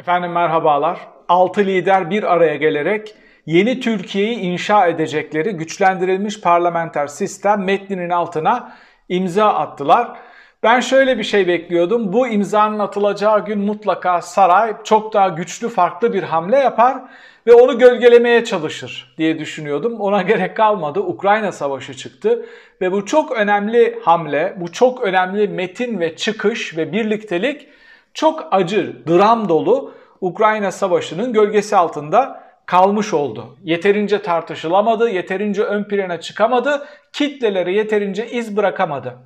Efendim merhabalar. Altı lider bir araya gelerek yeni Türkiye'yi inşa edecekleri güçlendirilmiş parlamenter sistem metninin altına imza attılar. Ben şöyle bir şey bekliyordum. Bu imzanın atılacağı gün mutlaka saray çok daha güçlü farklı bir hamle yapar ve onu gölgelemeye çalışır diye düşünüyordum. Ona gerek kalmadı. Ukrayna Savaşı çıktı ve bu çok önemli hamle, bu çok önemli metin ve çıkış ve birliktelik çok acı, dram dolu Ukrayna Savaşı'nın gölgesi altında kalmış oldu. Yeterince tartışılamadı, yeterince ön plana çıkamadı, kitlelere yeterince iz bırakamadı.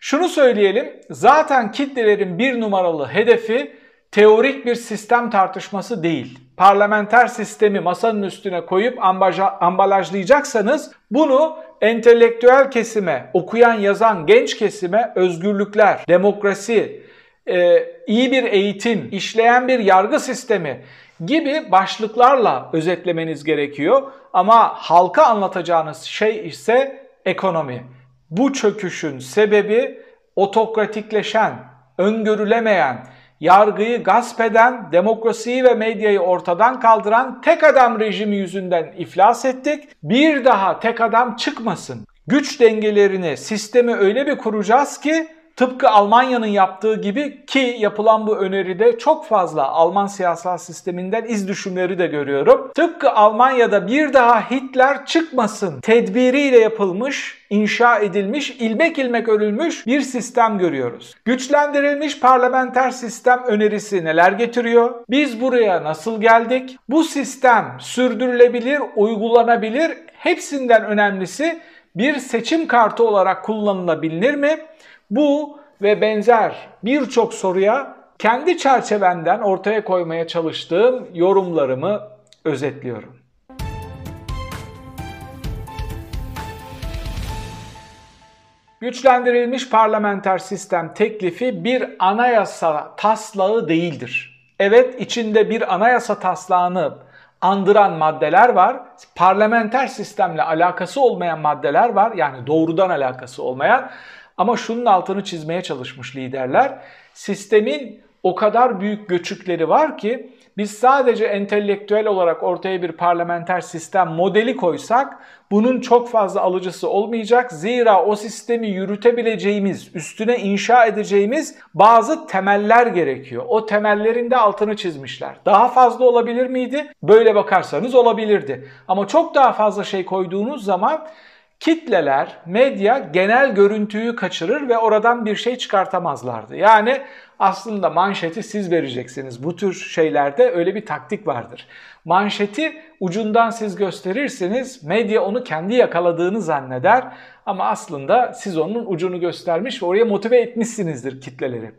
Şunu söyleyelim, zaten kitlelerin bir numaralı hedefi teorik bir sistem tartışması değil. Parlamenter sistemi masanın üstüne koyup ambaja, ambalajlayacaksanız bunu entelektüel kesime, okuyan yazan genç kesime özgürlükler, demokrasi, e, iyi bir eğitim, işleyen bir yargı sistemi gibi başlıklarla özetlemeniz gerekiyor. Ama halka anlatacağınız şey ise ekonomi. Bu çöküşün sebebi otokratikleşen, öngörülemeyen, yargıyı gasp eden, demokrasiyi ve medyayı ortadan kaldıran tek adam rejimi yüzünden iflas ettik. Bir daha tek adam çıkmasın. Güç dengelerini, sistemi öyle bir kuracağız ki Tıpkı Almanya'nın yaptığı gibi ki yapılan bu öneride çok fazla Alman siyasal sisteminden iz düşümleri de görüyorum. Tıpkı Almanya'da bir daha Hitler çıkmasın tedbiriyle yapılmış, inşa edilmiş, ilmek ilmek örülmüş bir sistem görüyoruz. Güçlendirilmiş parlamenter sistem önerisi neler getiriyor? Biz buraya nasıl geldik? Bu sistem sürdürülebilir, uygulanabilir, hepsinden önemlisi bir seçim kartı olarak kullanılabilir mi? Bu ve benzer birçok soruya kendi çerçevenden ortaya koymaya çalıştığım yorumlarımı özetliyorum. Güçlendirilmiş parlamenter sistem teklifi bir anayasa taslağı değildir. Evet içinde bir anayasa taslağını andıran maddeler var. Parlamenter sistemle alakası olmayan maddeler var. Yani doğrudan alakası olmayan. Ama şunun altını çizmeye çalışmış liderler. Sistemin o kadar büyük göçükleri var ki biz sadece entelektüel olarak ortaya bir parlamenter sistem modeli koysak bunun çok fazla alıcısı olmayacak. Zira o sistemi yürütebileceğimiz, üstüne inşa edeceğimiz bazı temeller gerekiyor. O temellerin de altını çizmişler. Daha fazla olabilir miydi? Böyle bakarsanız olabilirdi. Ama çok daha fazla şey koyduğunuz zaman kitleler, medya genel görüntüyü kaçırır ve oradan bir şey çıkartamazlardı. Yani aslında manşeti siz vereceksiniz. Bu tür şeylerde öyle bir taktik vardır. Manşeti ucundan siz gösterirsiniz, medya onu kendi yakaladığını zanneder ama aslında siz onun ucunu göstermiş ve oraya motive etmişsinizdir kitleleri.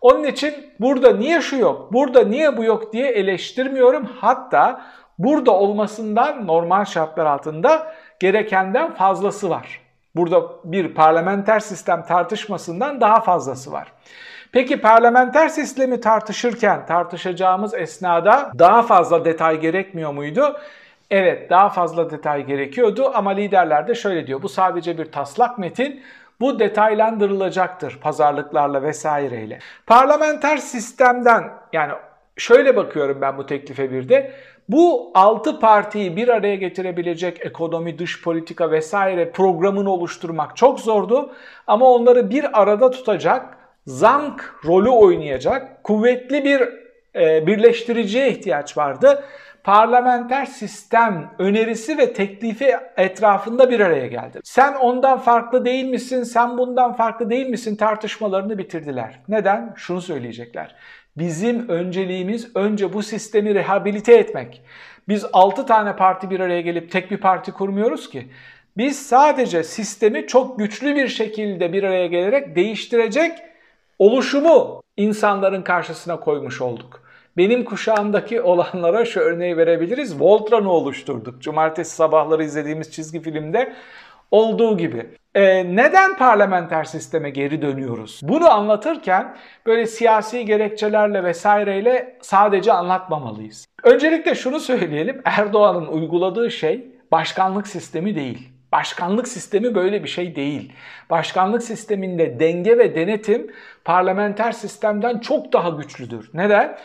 Onun için burada niye şu yok, burada niye bu yok diye eleştirmiyorum. Hatta burada olmasından normal şartlar altında gerekenden fazlası var. Burada bir parlamenter sistem tartışmasından daha fazlası var. Peki parlamenter sistemi tartışırken tartışacağımız esnada daha fazla detay gerekmiyor muydu? Evet daha fazla detay gerekiyordu ama liderler de şöyle diyor. Bu sadece bir taslak metin. Bu detaylandırılacaktır pazarlıklarla vesaireyle. Parlamenter sistemden yani şöyle bakıyorum ben bu teklife bir de. Bu altı partiyi bir araya getirebilecek ekonomi, dış politika vesaire programını oluşturmak çok zordu. Ama onları bir arada tutacak, zank rolü oynayacak kuvvetli bir e, birleştiriciye ihtiyaç vardı. Parlamenter sistem önerisi ve teklifi etrafında bir araya geldi. Sen ondan farklı değil misin, sen bundan farklı değil misin tartışmalarını bitirdiler. Neden? Şunu söyleyecekler. Bizim önceliğimiz önce bu sistemi rehabilite etmek. Biz 6 tane parti bir araya gelip tek bir parti kurmuyoruz ki. Biz sadece sistemi çok güçlü bir şekilde bir araya gelerek değiştirecek oluşumu insanların karşısına koymuş olduk. Benim kuşağımdaki olanlara şu örneği verebiliriz. Voltron'u oluşturduk. Cumartesi sabahları izlediğimiz çizgi filmde olduğu gibi. Ee, neden parlamenter sisteme geri dönüyoruz? Bunu anlatırken böyle siyasi gerekçelerle vesaireyle sadece anlatmamalıyız. Öncelikle şunu söyleyelim. Erdoğan'ın uyguladığı şey başkanlık sistemi değil. Başkanlık sistemi böyle bir şey değil. Başkanlık sisteminde denge ve denetim parlamenter sistemden çok daha güçlüdür. Neden?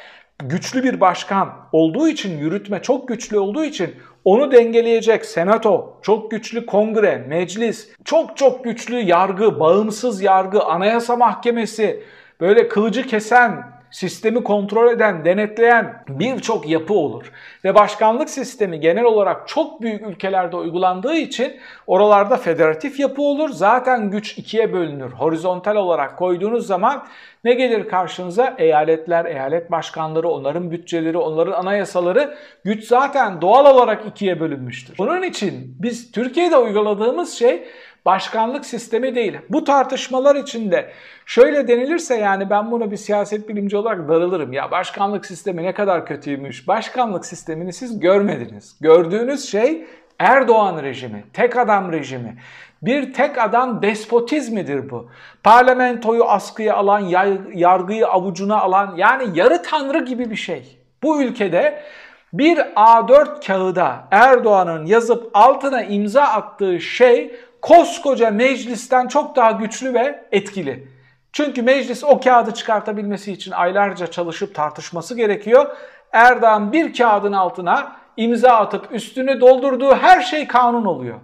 Güçlü bir başkan olduğu için, yürütme çok güçlü olduğu için onu dengeleyecek senato, çok güçlü kongre, meclis, çok çok güçlü yargı, bağımsız yargı, anayasa mahkemesi, böyle kılıcı kesen sistemi kontrol eden, denetleyen birçok yapı olur. Ve başkanlık sistemi genel olarak çok büyük ülkelerde uygulandığı için oralarda federatif yapı olur. Zaten güç ikiye bölünür. Horizontal olarak koyduğunuz zaman ne gelir karşınıza? Eyaletler, eyalet başkanları, onların bütçeleri, onların anayasaları güç zaten doğal olarak ikiye bölünmüştür. Bunun için biz Türkiye'de uyguladığımız şey başkanlık sistemi değil. Bu tartışmalar içinde şöyle denilirse yani ben bunu bir siyaset bilimci olarak darılırım. Ya başkanlık sistemi ne kadar kötüymüş. Başkanlık sistemini siz görmediniz. Gördüğünüz şey Erdoğan rejimi, tek adam rejimi. Bir tek adam despotizmidir bu. Parlamentoyu askıya alan, yargıyı avucuna alan yani yarı tanrı gibi bir şey. Bu ülkede bir A4 kağıda Erdoğan'ın yazıp altına imza attığı şey koskoca meclisten çok daha güçlü ve etkili. Çünkü meclis o kağıdı çıkartabilmesi için aylarca çalışıp tartışması gerekiyor. Erdoğan bir kağıdın altına imza atıp üstünü doldurduğu her şey kanun oluyor.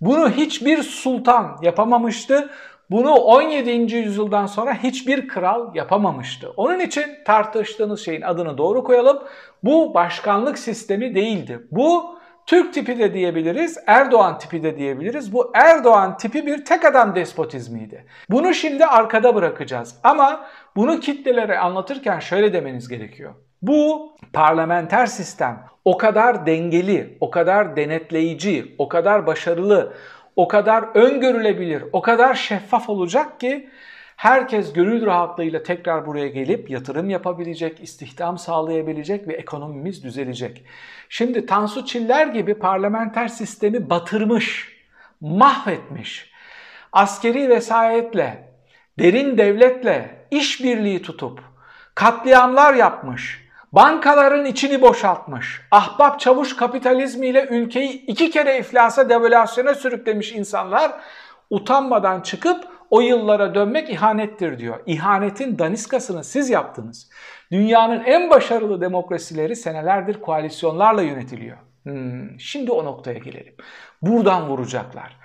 Bunu hiçbir sultan yapamamıştı. Bunu 17. yüzyıldan sonra hiçbir kral yapamamıştı. Onun için tartıştığınız şeyin adını doğru koyalım. Bu başkanlık sistemi değildi. Bu Türk tipi de diyebiliriz, Erdoğan tipi de diyebiliriz. Bu Erdoğan tipi bir tek adam despotizmiydi. Bunu şimdi arkada bırakacağız. Ama bunu kitlelere anlatırken şöyle demeniz gerekiyor. Bu parlamenter sistem o kadar dengeli, o kadar denetleyici, o kadar başarılı, o kadar öngörülebilir, o kadar şeffaf olacak ki herkes gönül rahatlığıyla tekrar buraya gelip yatırım yapabilecek, istihdam sağlayabilecek ve ekonomimiz düzelecek. Şimdi Tansu Çiller gibi parlamenter sistemi batırmış, mahvetmiş. Askeri vesayetle, derin devletle işbirliği tutup katliamlar yapmış. Bankaların içini boşaltmış. Ahbap çavuş kapitalizmiyle ülkeyi iki kere iflasa devalüasyona sürüklemiş insanlar utanmadan çıkıp o yıllara dönmek ihanettir diyor. İhanetin daniskasını siz yaptınız. Dünyanın en başarılı demokrasileri senelerdir koalisyonlarla yönetiliyor. Hmm, şimdi o noktaya gelelim. Buradan vuracaklar.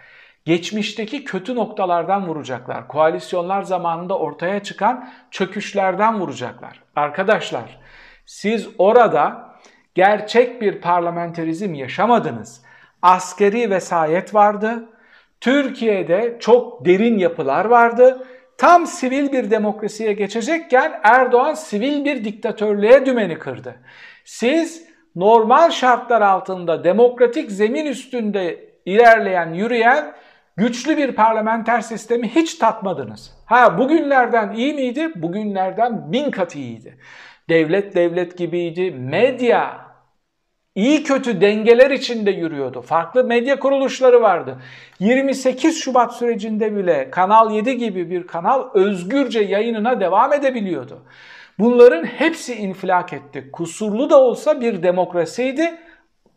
Geçmişteki kötü noktalardan vuracaklar. Koalisyonlar zamanında ortaya çıkan çöküşlerden vuracaklar. Arkadaşlar siz orada gerçek bir parlamenterizm yaşamadınız. Askeri vesayet vardı Türkiye'de çok derin yapılar vardı. Tam sivil bir demokrasiye geçecekken Erdoğan sivil bir diktatörlüğe dümeni kırdı. Siz normal şartlar altında demokratik zemin üstünde ilerleyen, yürüyen güçlü bir parlamenter sistemi hiç tatmadınız. Ha bugünlerden iyi miydi? Bugünlerden bin kat iyiydi. Devlet devlet gibiydi. Medya iyi kötü dengeler içinde yürüyordu. Farklı medya kuruluşları vardı. 28 Şubat sürecinde bile Kanal 7 gibi bir kanal özgürce yayınına devam edebiliyordu. Bunların hepsi infilak etti. Kusurlu da olsa bir demokrasiydi.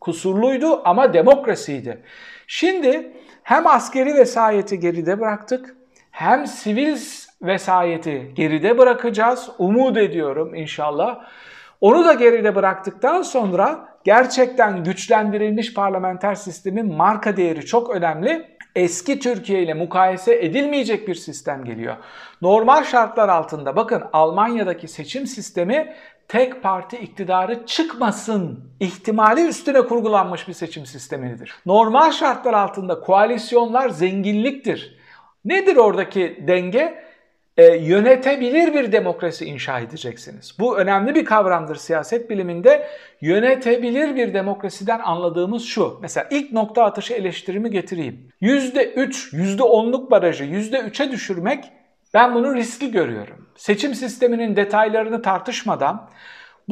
Kusurluydu ama demokrasiydi. Şimdi hem askeri vesayeti geride bıraktık hem sivil vesayeti geride bırakacağız. Umut ediyorum inşallah. Onu da geride bıraktıktan sonra gerçekten güçlendirilmiş parlamenter sistemin marka değeri çok önemli. Eski Türkiye ile mukayese edilmeyecek bir sistem geliyor. Normal şartlar altında bakın Almanya'daki seçim sistemi tek parti iktidarı çıkmasın ihtimali üstüne kurgulanmış bir seçim sistemidir. Normal şartlar altında koalisyonlar zenginliktir. Nedir oradaki denge? E, yönetebilir bir demokrasi inşa edeceksiniz. Bu önemli bir kavramdır siyaset biliminde. Yönetebilir bir demokrasiden anladığımız şu. Mesela ilk nokta atışı eleştirimi getireyim. %3, %10'luk barajı %3'e düşürmek ben bunu riskli görüyorum. Seçim sisteminin detaylarını tartışmadan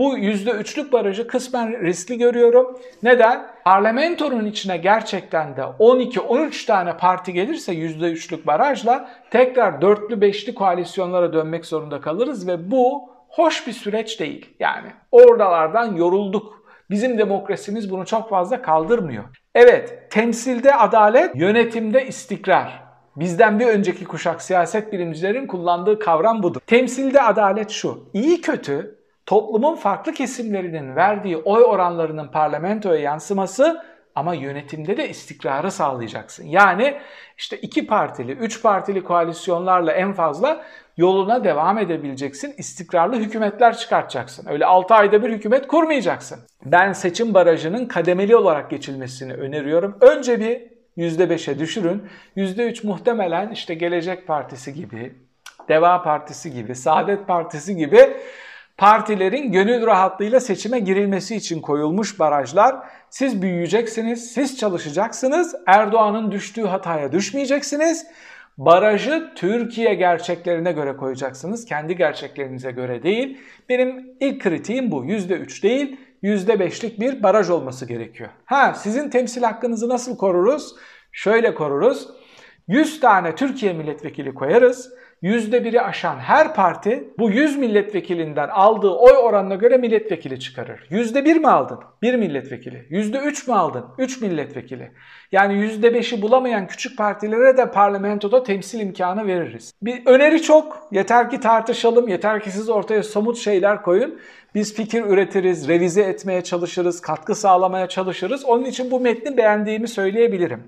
bu %3'lük barajı kısmen riskli görüyorum. Neden? Parlamentonun içine gerçekten de 12-13 tane parti gelirse %3'lük barajla tekrar 4'lü 5'li koalisyonlara dönmek zorunda kalırız ve bu hoş bir süreç değil. Yani oradalardan yorulduk. Bizim demokrasimiz bunu çok fazla kaldırmıyor. Evet, temsilde adalet, yönetimde istikrar. Bizden bir önceki kuşak siyaset bilimcilerin kullandığı kavram budur. Temsilde adalet şu. İyi kötü toplumun farklı kesimlerinin verdiği oy oranlarının parlamentoya yansıması ama yönetimde de istikrarı sağlayacaksın. Yani işte iki partili, üç partili koalisyonlarla en fazla yoluna devam edebileceksin. İstikrarlı hükümetler çıkartacaksın. Öyle 6 ayda bir hükümet kurmayacaksın. Ben seçim barajının kademeli olarak geçilmesini öneriyorum. Önce bir %5'e düşürün. %3 muhtemelen işte Gelecek Partisi gibi, Deva Partisi gibi, Saadet Partisi gibi partilerin gönül rahatlığıyla seçime girilmesi için koyulmuş barajlar. Siz büyüyeceksiniz, siz çalışacaksınız, Erdoğan'ın düştüğü hataya düşmeyeceksiniz. Barajı Türkiye gerçeklerine göre koyacaksınız, kendi gerçeklerinize göre değil. Benim ilk kritiğim bu. %3 değil, %5'lik bir baraj olması gerekiyor. Ha sizin temsil hakkınızı nasıl koruruz? Şöyle koruruz. 100 tane Türkiye milletvekili koyarız. %1'i aşan her parti bu 100 milletvekilinden aldığı oy oranına göre milletvekili çıkarır. %1 mi aldın? 1 milletvekili. %3 mü aldın? 3 milletvekili. Yani %5'i bulamayan küçük partilere de parlamentoda temsil imkanı veririz. Bir öneri çok. Yeter ki tartışalım. Yeter ki siz ortaya somut şeyler koyun. Biz fikir üretiriz, revize etmeye çalışırız, katkı sağlamaya çalışırız. Onun için bu metni beğendiğimi söyleyebilirim.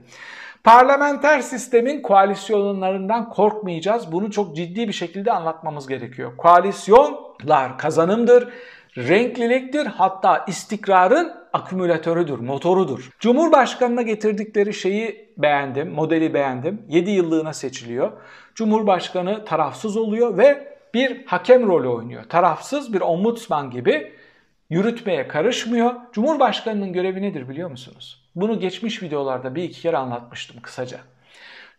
Parlamenter sistemin koalisyonlarından korkmayacağız. Bunu çok ciddi bir şekilde anlatmamız gerekiyor. Koalisyonlar kazanımdır, renkliliktir, hatta istikrarın akümülatörüdür, motorudur. Cumhurbaşkanına getirdikleri şeyi beğendim, modeli beğendim. 7 yıllığına seçiliyor. Cumhurbaşkanı tarafsız oluyor ve bir hakem rolü oynuyor. Tarafsız bir ombudsman gibi yürütmeye karışmıyor. Cumhurbaşkanının görevi nedir biliyor musunuz? Bunu geçmiş videolarda bir iki kere anlatmıştım kısaca.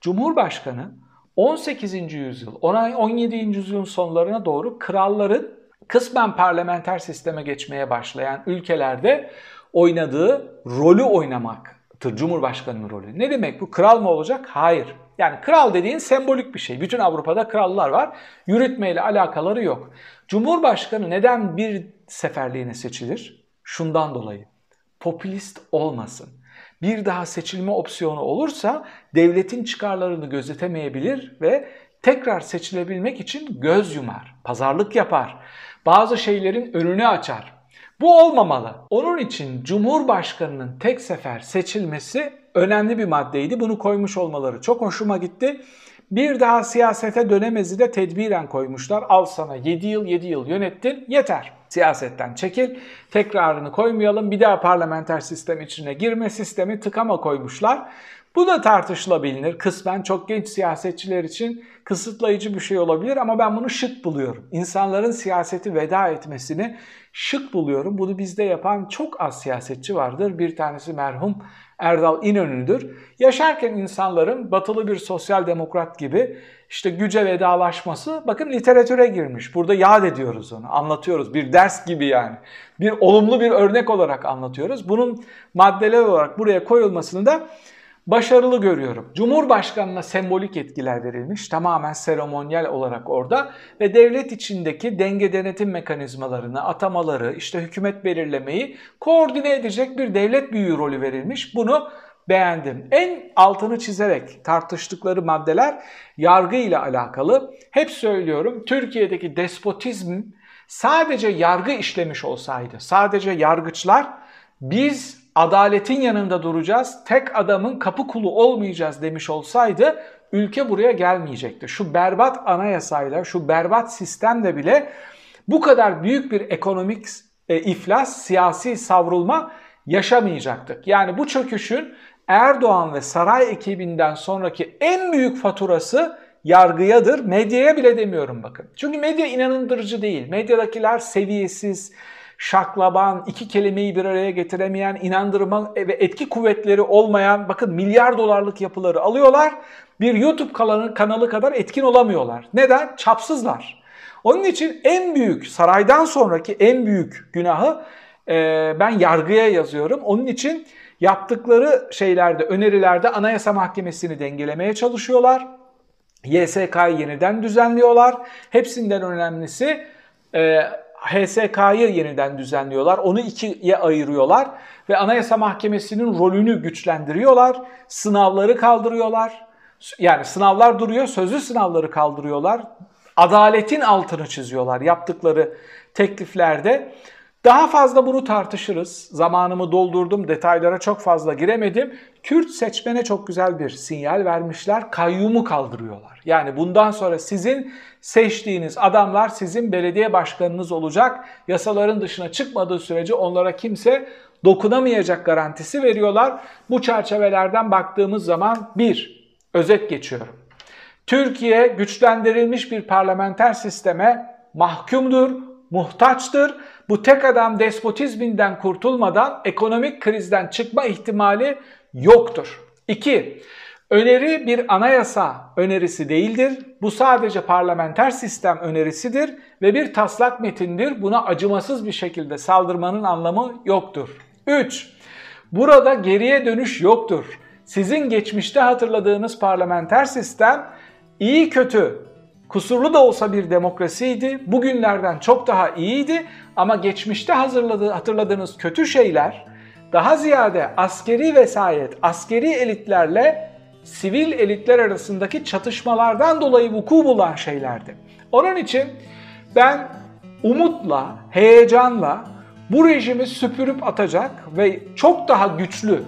Cumhurbaşkanı 18. yüzyıl, 17. yüzyılın sonlarına doğru kralların kısmen parlamenter sisteme geçmeye başlayan ülkelerde oynadığı rolü oynamaktır Cumhurbaşkanının rolü. Ne demek bu? Kral mı olacak? Hayır. Yani kral dediğin sembolik bir şey. Bütün Avrupa'da krallar var. Yürütmeyle alakaları yok. Cumhurbaşkanı neden bir seferliğine seçilir? Şundan dolayı. Popülist olmasın. Bir daha seçilme opsiyonu olursa devletin çıkarlarını gözetemeyebilir ve tekrar seçilebilmek için göz yumar, pazarlık yapar. Bazı şeylerin önünü açar. Bu olmamalı. Onun için Cumhurbaşkanının tek sefer seçilmesi önemli bir maddeydi. Bunu koymuş olmaları çok hoşuma gitti. Bir daha siyasete dönemezi de tedbiren koymuşlar. Al sana 7 yıl 7 yıl yönettin yeter. Siyasetten çekil. Tekrarını koymayalım. Bir daha parlamenter sistem içine girme sistemi tıkama koymuşlar. Bu da tartışılabilir. Kısmen çok genç siyasetçiler için kısıtlayıcı bir şey olabilir ama ben bunu şık buluyorum. İnsanların siyaseti veda etmesini şık buluyorum. Bunu bizde yapan çok az siyasetçi vardır. Bir tanesi merhum Erdal İnönü'dür. Yaşarken insanların batılı bir sosyal demokrat gibi işte güce vedalaşması bakın literatüre girmiş. Burada yad ediyoruz onu, anlatıyoruz. Bir ders gibi yani. Bir olumlu bir örnek olarak anlatıyoruz. Bunun maddeler olarak buraya koyulmasını da başarılı görüyorum. Cumhurbaşkanına sembolik etkiler verilmiş tamamen seremonyal olarak orada ve devlet içindeki denge denetim mekanizmalarını, atamaları, işte hükümet belirlemeyi koordine edecek bir devlet büyüğü rolü verilmiş. Bunu beğendim. En altını çizerek tartıştıkları maddeler yargı ile alakalı. Hep söylüyorum Türkiye'deki despotizm sadece yargı işlemiş olsaydı, sadece yargıçlar biz adaletin yanında duracağız, tek adamın kapı kulu olmayacağız demiş olsaydı ülke buraya gelmeyecekti. Şu berbat anayasayla, şu berbat sistemle bile bu kadar büyük bir ekonomik e, iflas, siyasi savrulma yaşamayacaktık. Yani bu çöküşün Erdoğan ve saray ekibinden sonraki en büyük faturası yargıyadır. Medyaya bile demiyorum bakın. Çünkü medya inanındırıcı değil. Medyadakiler seviyesiz, şaklaban, iki kelimeyi bir araya getiremeyen, inandırma ve etki kuvvetleri olmayan bakın milyar dolarlık yapıları alıyorlar. Bir YouTube kanalı, kanalı kadar etkin olamıyorlar. Neden? Çapsızlar. Onun için en büyük saraydan sonraki en büyük günahı e, ben yargıya yazıyorum. Onun için yaptıkları şeylerde, önerilerde Anayasa Mahkemesi'ni dengelemeye çalışıyorlar. YSK'yı yeniden düzenliyorlar. Hepsinden önemlisi e, HSK'yı yeniden düzenliyorlar. Onu ikiye ayırıyorlar ve Anayasa Mahkemesi'nin rolünü güçlendiriyorlar. Sınavları kaldırıyorlar. Yani sınavlar duruyor, sözlü sınavları kaldırıyorlar. Adaletin altını çiziyorlar yaptıkları tekliflerde. Daha fazla bunu tartışırız. Zamanımı doldurdum, detaylara çok fazla giremedim. Kürt seçmene çok güzel bir sinyal vermişler. Kayyumu kaldırıyorlar. Yani bundan sonra sizin seçtiğiniz adamlar sizin belediye başkanınız olacak. Yasaların dışına çıkmadığı sürece onlara kimse dokunamayacak garantisi veriyorlar. Bu çerçevelerden baktığımız zaman bir, özet geçiyorum. Türkiye güçlendirilmiş bir parlamenter sisteme mahkumdur, muhtaçtır. Bu tek adam despotizminden kurtulmadan ekonomik krizden çıkma ihtimali yoktur. 2. Öneri bir anayasa önerisi değildir. Bu sadece parlamenter sistem önerisidir ve bir taslak metindir. Buna acımasız bir şekilde saldırmanın anlamı yoktur. 3. Burada geriye dönüş yoktur. Sizin geçmişte hatırladığınız parlamenter sistem iyi kötü, kusurlu da olsa bir demokrasiydi. Bugünlerden çok daha iyiydi ama geçmişte hazırladığı, hatırladığınız kötü şeyler daha ziyade askeri vesayet, askeri elitlerle sivil elitler arasındaki çatışmalardan dolayı vuku bulan şeylerdi. Onun için ben umutla, heyecanla bu rejimi süpürüp atacak ve çok daha güçlü,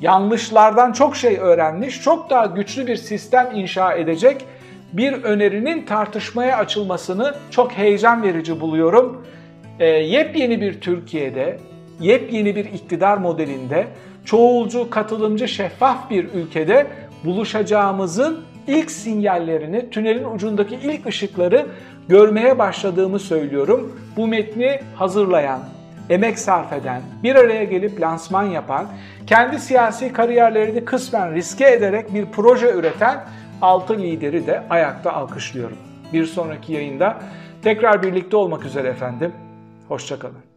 yanlışlardan çok şey öğrenmiş, çok daha güçlü bir sistem inşa edecek bir önerinin tartışmaya açılmasını çok heyecan verici buluyorum. E, yepyeni bir Türkiye'de, yepyeni bir iktidar modelinde, çoğulcu, katılımcı, şeffaf bir ülkede buluşacağımızın ilk sinyallerini, tünelin ucundaki ilk ışıkları görmeye başladığımı söylüyorum. Bu metni hazırlayan, emek sarf eden, bir araya gelip lansman yapan, kendi siyasi kariyerlerini kısmen riske ederek bir proje üreten 6 lideri de ayakta alkışlıyorum. Bir sonraki yayında tekrar birlikte olmak üzere efendim. Hoşçakalın.